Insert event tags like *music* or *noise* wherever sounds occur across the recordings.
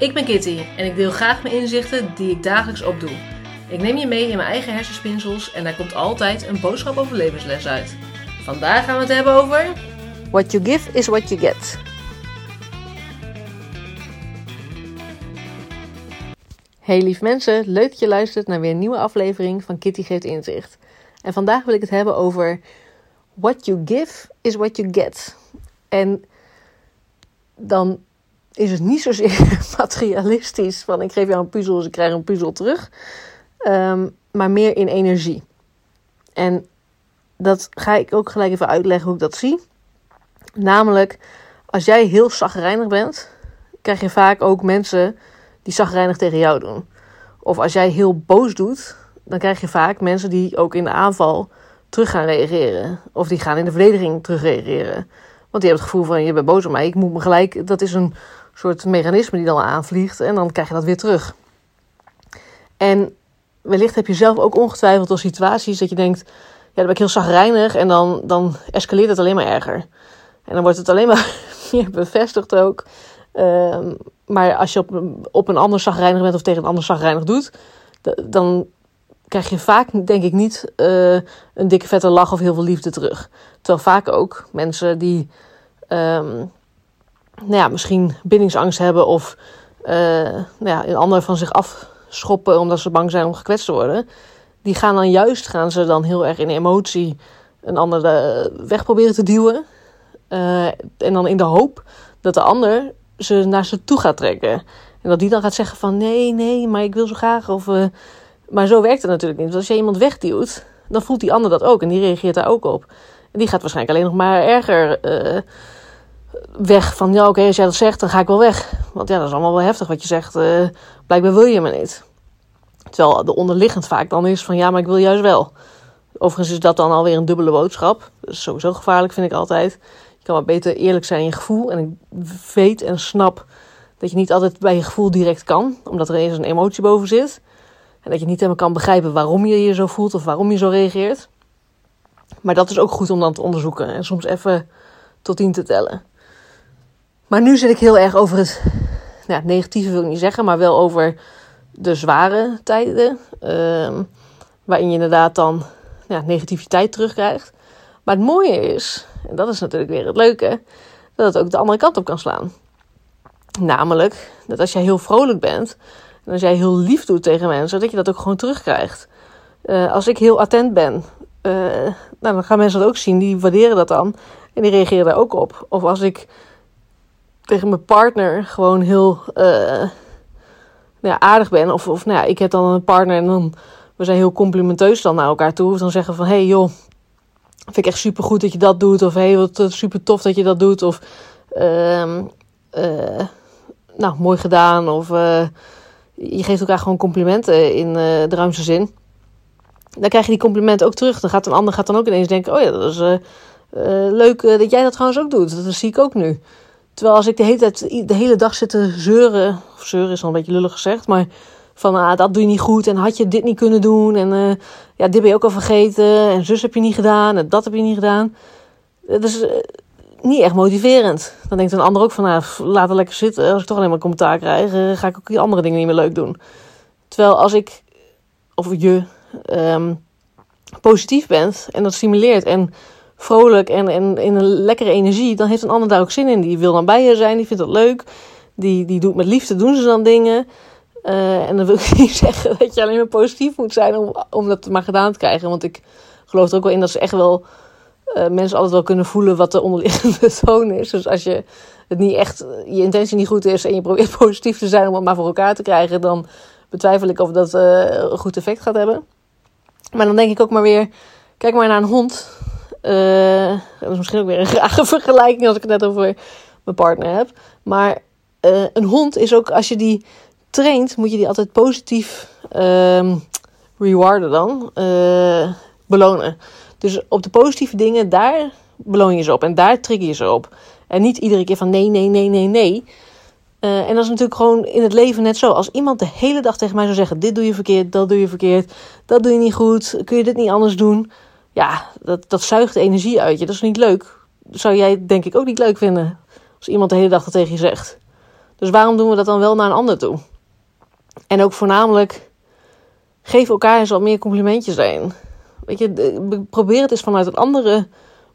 Ik ben Kitty en ik deel graag mijn inzichten die ik dagelijks opdoe. Ik neem je mee in mijn eigen hersenspinsels en daar komt altijd een boodschap over levensles uit. Vandaag gaan we het hebben over. What you give is what you get. Hey lief mensen, leuk dat je luistert naar weer een nieuwe aflevering van Kitty Geeft Inzicht. En vandaag wil ik het hebben over What you give is what you get. En dan is het niet zozeer *laughs* materialistisch van ik geef jou een puzzel, dus ik krijg een puzzel terug. Ehm, maar meer in energie. En dat ga ik ook gelijk even uitleggen hoe ik dat zie. Namelijk, als jij heel zagrijnig bent, krijg je vaak ook mensen die zagrijnig tegen jou doen. Of als jij heel boos doet, dan krijg je vaak mensen die ook in de aanval terug gaan reageren. Of die gaan in de verdediging terug reageren. Want die hebben het gevoel van, je bent boos op mij, ik moet me gelijk... Dat is een soort mechanisme die dan aanvliegt en dan krijg je dat weer terug. En wellicht heb je zelf ook ongetwijfeld al situaties dat je denkt... Ja, dan ben ik heel zagrijnig en dan, dan escaleert het alleen maar erger. En dan wordt het alleen maar *laughs* meer bevestigd ook. Ehm, maar als je op, op een ander zagrijnig bent of tegen een ander zagrijnig doet... dan krijg je vaak, denk ik, niet uh, een dikke vette lach of heel veel liefde terug. Terwijl vaak ook mensen die um, nou ja, misschien bindingsangst hebben of uh, nou ja, een ander van zich afschoppen omdat ze bang zijn om gekwetst te worden, die gaan dan juist gaan ze dan heel erg in emotie een ander weg proberen te duwen. Uh, en dan in de hoop dat de ander ze naar ze toe gaat trekken. En dat die dan gaat zeggen van nee, nee, maar ik wil zo graag. Of, maar zo werkt het natuurlijk niet. Want als je iemand wegduwt, dan voelt die ander dat ook. En die reageert daar ook op. En die gaat waarschijnlijk alleen nog maar erger weg. Van ja, oké, als jij dat zegt, dan ga ik wel weg. Want ja, dat is allemaal wel heftig wat je zegt. Uh, blijkbaar wil je me niet. Terwijl de onderliggend vaak dan is van ja, maar ik wil juist wel. Overigens is dat dan alweer een dubbele boodschap. Dat is sowieso gevaarlijk, vind ik altijd. Je kan maar beter eerlijk zijn in je gevoel. En ik weet en snap dat je niet altijd bij je gevoel direct kan. Omdat er eens een emotie boven zit. En dat je niet helemaal kan begrijpen waarom je je zo voelt of waarom je zo reageert. Maar dat is ook goed om dan te onderzoeken en soms even tot tien te tellen. Maar nu zit ik heel erg over het nou, negatieve, wil ik niet zeggen, maar wel over de zware tijden. Uh, waarin je inderdaad dan ja, negativiteit terugkrijgt. Maar het mooie is, en dat is natuurlijk weer het leuke, dat het ook de andere kant op kan slaan. Namelijk dat als jij heel vrolijk bent en als jij heel lief doet tegen mensen, dat je dat ook gewoon terugkrijgt. Uh, als ik heel attent ben, uh, nou, dan gaan mensen dat ook zien, die waarderen dat dan en die reageren daar ook op. Of als ik tegen mijn partner gewoon heel ja, aardig ben, of, of nou ja, ik heb dan een partner en dan we zijn heel complimenteus dan naar elkaar toe, of dan zeggen van hey, joh, vind ik echt super goed dat je dat doet, of hey, wat super tof dat je dat doet, of uh, nou mooi gedaan, of je geeft elkaar gewoon complimenten in de ruimste zin. Dan krijg je die complimenten ook terug. Dan gaat een ander gaat dan ook ineens denken: Oh ja, dat is leuk dat jij dat trouwens ook doet. Dat zie ik ook nu. Terwijl als ik de hele, tijd, de hele dag zit te zeuren. Of zeuren is al een beetje lullig gezegd. Maar van ah, dat doe je niet goed. En had je dit niet kunnen doen. En ja, dit ben je ook al vergeten. En zus heb je niet gedaan. En dat heb je niet gedaan. Dus niet echt motiverend. Dan denkt een ander ook van, nou, laat het lekker zitten. Als ik toch alleen maar commentaar krijg, uh, ga ik ook die andere dingen niet meer leuk doen. Terwijl als ik, of je, um, positief bent en dat stimuleert en vrolijk en, en in een lekkere energie, dan heeft een ander daar ook zin in. Die wil dan bij je zijn, die vindt dat leuk. Die, die doet met liefde, doen ze dan dingen. Uh, en dan wil *laughs* ik niet zeggen dat je alleen maar positief moet zijn om, om dat maar gedaan te krijgen. Want ik geloof er ook wel in dat ze echt wel uh, mensen altijd wel kunnen voelen wat de onderliggende *laughs* toon is. Dus als je het niet echt, je intentie niet goed is en je probeert *laughs* positief te zijn om het maar voor elkaar te krijgen, dan betwijfel ik of dat uh, een goed effect gaat hebben. Maar dan denk ik ook maar weer, kijk maar naar een hond. Dat is misschien ook weer een grage *laughs* vergelijking als ik het net over mijn partner heb. Maar een hond is ook, als je die traint, moet je die altijd positief uh, rewarden dan. belonen. Dus op de positieve dingen, daar beloon je ze op. En daar trigger je ze op. En niet iedere keer van nee, nee, nee, nee, nee. En dat is natuurlijk gewoon in het leven net zo. Als iemand de hele dag tegen mij zou zeggen: Dit doe je verkeerd, dat doe je verkeerd, dat doe je niet goed, kun je dit niet anders doen? Ja, dat, dat zuigt energie uit je. Dat is niet leuk. Dat zou jij denk ik ook niet leuk vinden. Als iemand de hele dag dat tegen je zegt. Dus waarom doen we dat dan wel naar een ander toe? En ook voornamelijk, geef elkaar eens wat meer complimentjes in. Weet je, probeer het eens vanuit een andere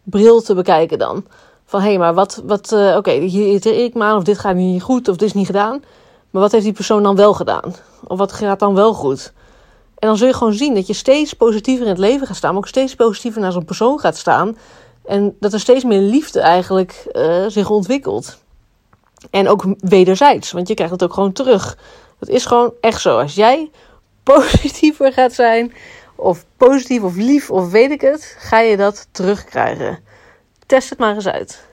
bril te bekijken dan. Van hé, hey, maar wat, wat uh, oké, hier irriteer ik me aan, of dit gaat niet goed, of dit is niet gedaan. Maar wat heeft die persoon dan wel gedaan? Of wat gaat dan wel goed? En dan zul je gewoon zien dat je steeds positiever in het leven gaat staan, maar ook steeds positiever naar zo'n persoon gaat staan. En dat er steeds meer liefde eigenlijk uh, zich ontwikkelt. En ook wederzijds, want je krijgt het ook gewoon terug. Dat is gewoon echt zo. Als jij *laughs* positiever gaat zijn, of positief of lief of weet ik het, ga je dat terugkrijgen. Test het maar eens uit.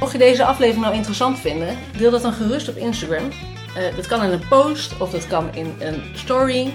Mocht je deze aflevering nou interessant vinden, deel dat dan gerust op Instagram. Uh, dat kan in een post of dat kan in een story.